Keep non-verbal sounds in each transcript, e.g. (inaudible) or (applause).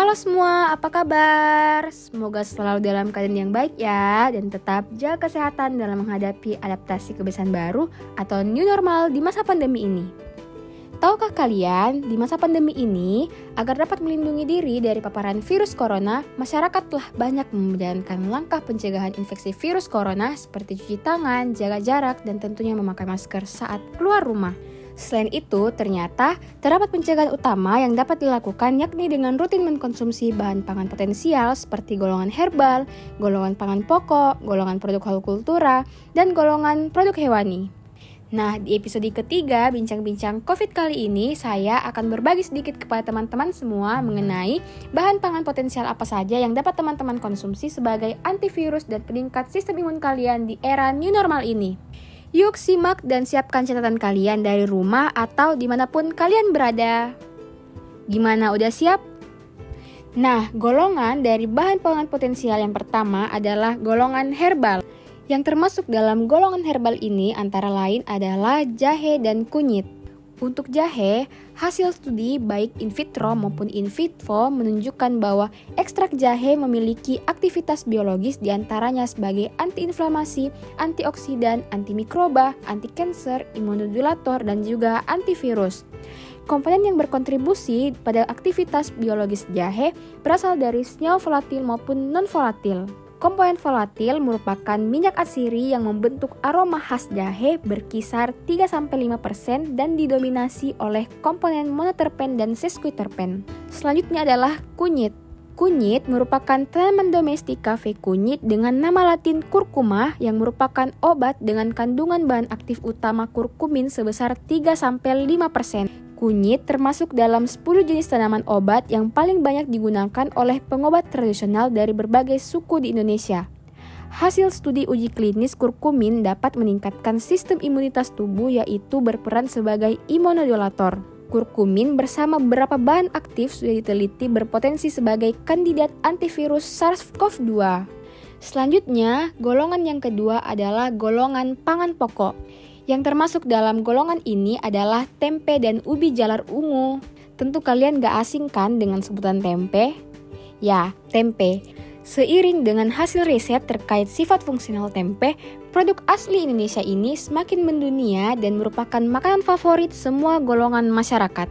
Halo semua, apa kabar? Semoga selalu dalam keadaan yang baik ya dan tetap jaga kesehatan dalam menghadapi adaptasi kebiasaan baru atau new normal di masa pandemi ini. Tahukah kalian, di masa pandemi ini, agar dapat melindungi diri dari paparan virus corona, masyarakat telah banyak menjalankan langkah pencegahan infeksi virus corona seperti cuci tangan, jaga jarak, dan tentunya memakai masker saat keluar rumah. Selain itu, ternyata terdapat pencegahan utama yang dapat dilakukan yakni dengan rutin mengkonsumsi bahan pangan potensial seperti golongan herbal, golongan pangan pokok, golongan produk hortikultura, dan golongan produk hewani. Nah, di episode ketiga Bincang-Bincang COVID kali ini, saya akan berbagi sedikit kepada teman-teman semua mengenai bahan pangan potensial apa saja yang dapat teman-teman konsumsi sebagai antivirus dan peningkat sistem imun kalian di era new normal ini. Yuk simak dan siapkan catatan kalian dari rumah atau di mana pun kalian berada. Gimana udah siap? Nah, golongan dari bahan pangan potensial yang pertama adalah golongan herbal. Yang termasuk dalam golongan herbal ini antara lain adalah jahe dan kunyit. Untuk jahe, hasil studi baik in vitro maupun in vivo menunjukkan bahwa ekstrak jahe memiliki aktivitas biologis di antaranya sebagai antiinflamasi, antioksidan, antimikroba, anti-cancer, imunodulator, dan juga antivirus. Komponen yang berkontribusi pada aktivitas biologis jahe berasal dari senyawa volatil maupun non-volatil. Komponen volatil merupakan minyak asiri yang membentuk aroma khas jahe berkisar 3-5% dan didominasi oleh komponen monoterpen dan sesquiterpen. Selanjutnya adalah kunyit. Kunyit merupakan tanaman domestik kafe kunyit dengan nama latin kurkuma yang merupakan obat dengan kandungan bahan aktif utama kurkumin sebesar 3-5%. Kunyit termasuk dalam 10 jenis tanaman obat yang paling banyak digunakan oleh pengobat tradisional dari berbagai suku di Indonesia. Hasil studi uji klinis kurkumin dapat meningkatkan sistem imunitas tubuh yaitu berperan sebagai imunodulator. Kurkumin bersama beberapa bahan aktif sudah diteliti berpotensi sebagai kandidat antivirus SARS-CoV-2. Selanjutnya, golongan yang kedua adalah golongan pangan pokok. Yang termasuk dalam golongan ini adalah tempe dan ubi jalar ungu. Tentu kalian gak asing kan dengan sebutan tempe? Ya, tempe. Seiring dengan hasil riset terkait sifat fungsional tempe, produk asli Indonesia ini semakin mendunia dan merupakan makanan favorit semua golongan masyarakat.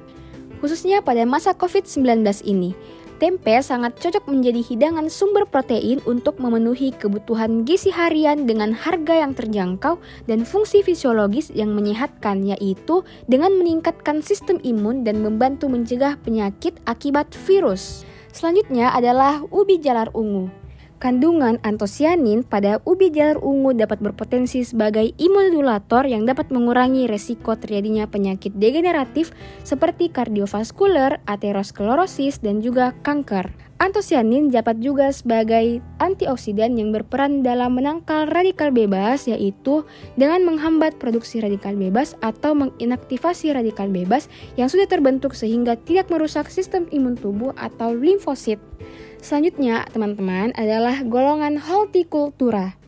Khususnya pada masa COVID-19 ini, Tempe sangat cocok menjadi hidangan sumber protein untuk memenuhi kebutuhan gizi harian dengan harga yang terjangkau dan fungsi fisiologis yang menyehatkan yaitu dengan meningkatkan sistem imun dan membantu mencegah penyakit akibat virus. Selanjutnya adalah ubi jalar ungu. Kandungan antosianin pada ubi jalar ungu dapat berpotensi sebagai imunodulator yang dapat mengurangi resiko terjadinya penyakit degeneratif seperti kardiovaskular, aterosklerosis, dan juga kanker. Antosianin dapat juga sebagai antioksidan yang berperan dalam menangkal radikal bebas yaitu dengan menghambat produksi radikal bebas atau menginaktivasi radikal bebas yang sudah terbentuk sehingga tidak merusak sistem imun tubuh atau limfosit. Selanjutnya, teman-teman, adalah golongan hortikultura.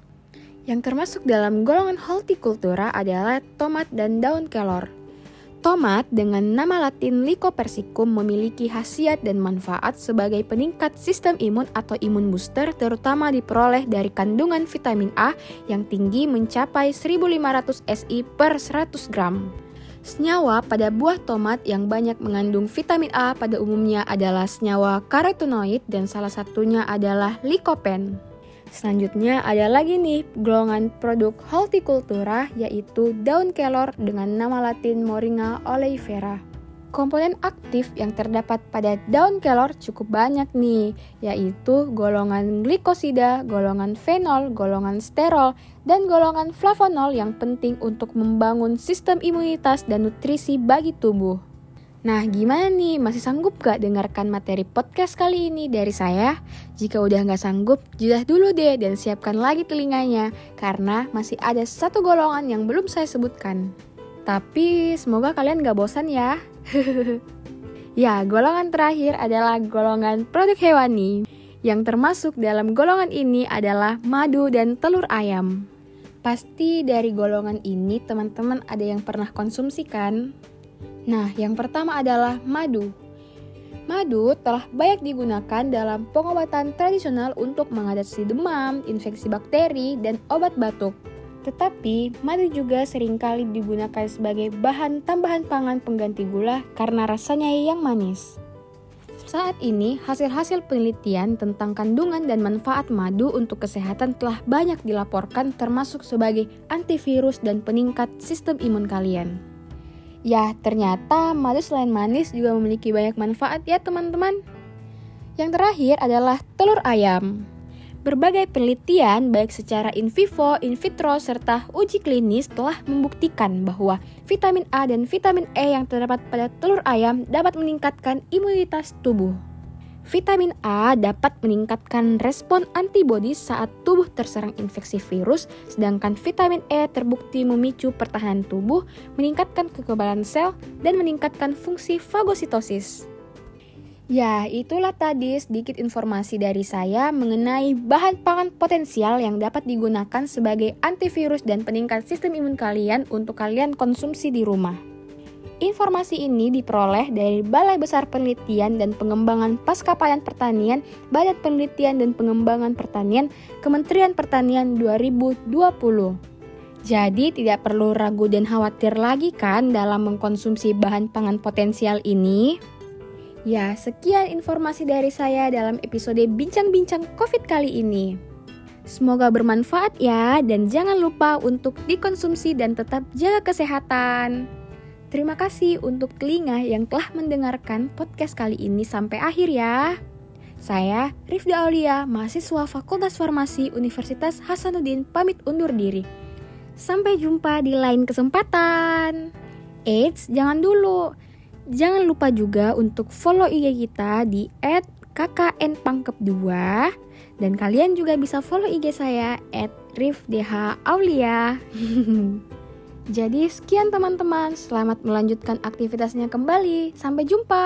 Yang termasuk dalam golongan hortikultura adalah tomat dan daun kelor. Tomat dengan nama latin Lycopersicum memiliki khasiat dan manfaat sebagai peningkat sistem imun atau imun booster terutama diperoleh dari kandungan vitamin A yang tinggi mencapai 1500 SI per 100 gram. Senyawa pada buah tomat yang banyak mengandung vitamin A pada umumnya adalah senyawa karotenoid dan salah satunya adalah lycopene. Selanjutnya ada lagi nih golongan produk hortikultura yaitu daun kelor dengan nama latin Moringa oleifera. Komponen aktif yang terdapat pada daun kelor cukup banyak nih, yaitu golongan glikosida, golongan fenol, golongan sterol, dan golongan flavonol yang penting untuk membangun sistem imunitas dan nutrisi bagi tubuh. Nah, gimana nih? Masih sanggup gak dengarkan materi podcast kali ini dari saya? Jika udah gak sanggup, judah dulu deh dan siapkan lagi telinganya, karena masih ada satu golongan yang belum saya sebutkan. Tapi semoga kalian gak bosan ya. (laughs) ya, golongan terakhir adalah golongan produk hewani. Yang termasuk dalam golongan ini adalah madu dan telur ayam. Pasti dari golongan ini teman-teman ada yang pernah konsumsi kan? Nah, yang pertama adalah madu. Madu telah banyak digunakan dalam pengobatan tradisional untuk mengatasi demam, infeksi bakteri, dan obat batuk. Tetapi, madu juga sering kali digunakan sebagai bahan tambahan pangan pengganti gula karena rasanya yang manis. Saat ini, hasil-hasil penelitian tentang kandungan dan manfaat madu untuk kesehatan telah banyak dilaporkan termasuk sebagai antivirus dan peningkat sistem imun kalian. Ya, ternyata madu selain manis juga memiliki banyak manfaat ya teman-teman. Yang terakhir adalah telur ayam. Berbagai penelitian baik secara in vivo, in vitro, serta uji klinis telah membuktikan bahwa vitamin A dan vitamin E yang terdapat pada telur ayam dapat meningkatkan imunitas tubuh. Vitamin A dapat meningkatkan respon antibodi saat tubuh terserang infeksi virus, sedangkan vitamin E terbukti memicu pertahanan tubuh, meningkatkan kekebalan sel, dan meningkatkan fungsi fagositosis. Ya, itulah tadi sedikit informasi dari saya mengenai bahan pangan potensial yang dapat digunakan sebagai antivirus dan peningkat sistem imun kalian untuk kalian konsumsi di rumah. Informasi ini diperoleh dari Balai Besar Penelitian dan Pengembangan Paskapayan Pertanian, Badan Penelitian dan Pengembangan Pertanian, Kementerian Pertanian 2020. Jadi tidak perlu ragu dan khawatir lagi kan dalam mengkonsumsi bahan pangan potensial ini. Ya, sekian informasi dari saya dalam episode Bincang-Bincang COVID kali ini. Semoga bermanfaat ya, dan jangan lupa untuk dikonsumsi dan tetap jaga kesehatan. Terima kasih untuk telinga yang telah mendengarkan podcast kali ini sampai akhir ya. Saya Rifda Aulia, mahasiswa Fakultas Farmasi Universitas Hasanuddin pamit undur diri. Sampai jumpa di lain kesempatan. Eits, jangan dulu. Jangan lupa juga untuk follow IG kita di @kknpangkep2 dan kalian juga bisa follow IG saya @rifdhaulia. (laughs) Jadi sekian teman-teman, selamat melanjutkan aktivitasnya kembali. Sampai jumpa.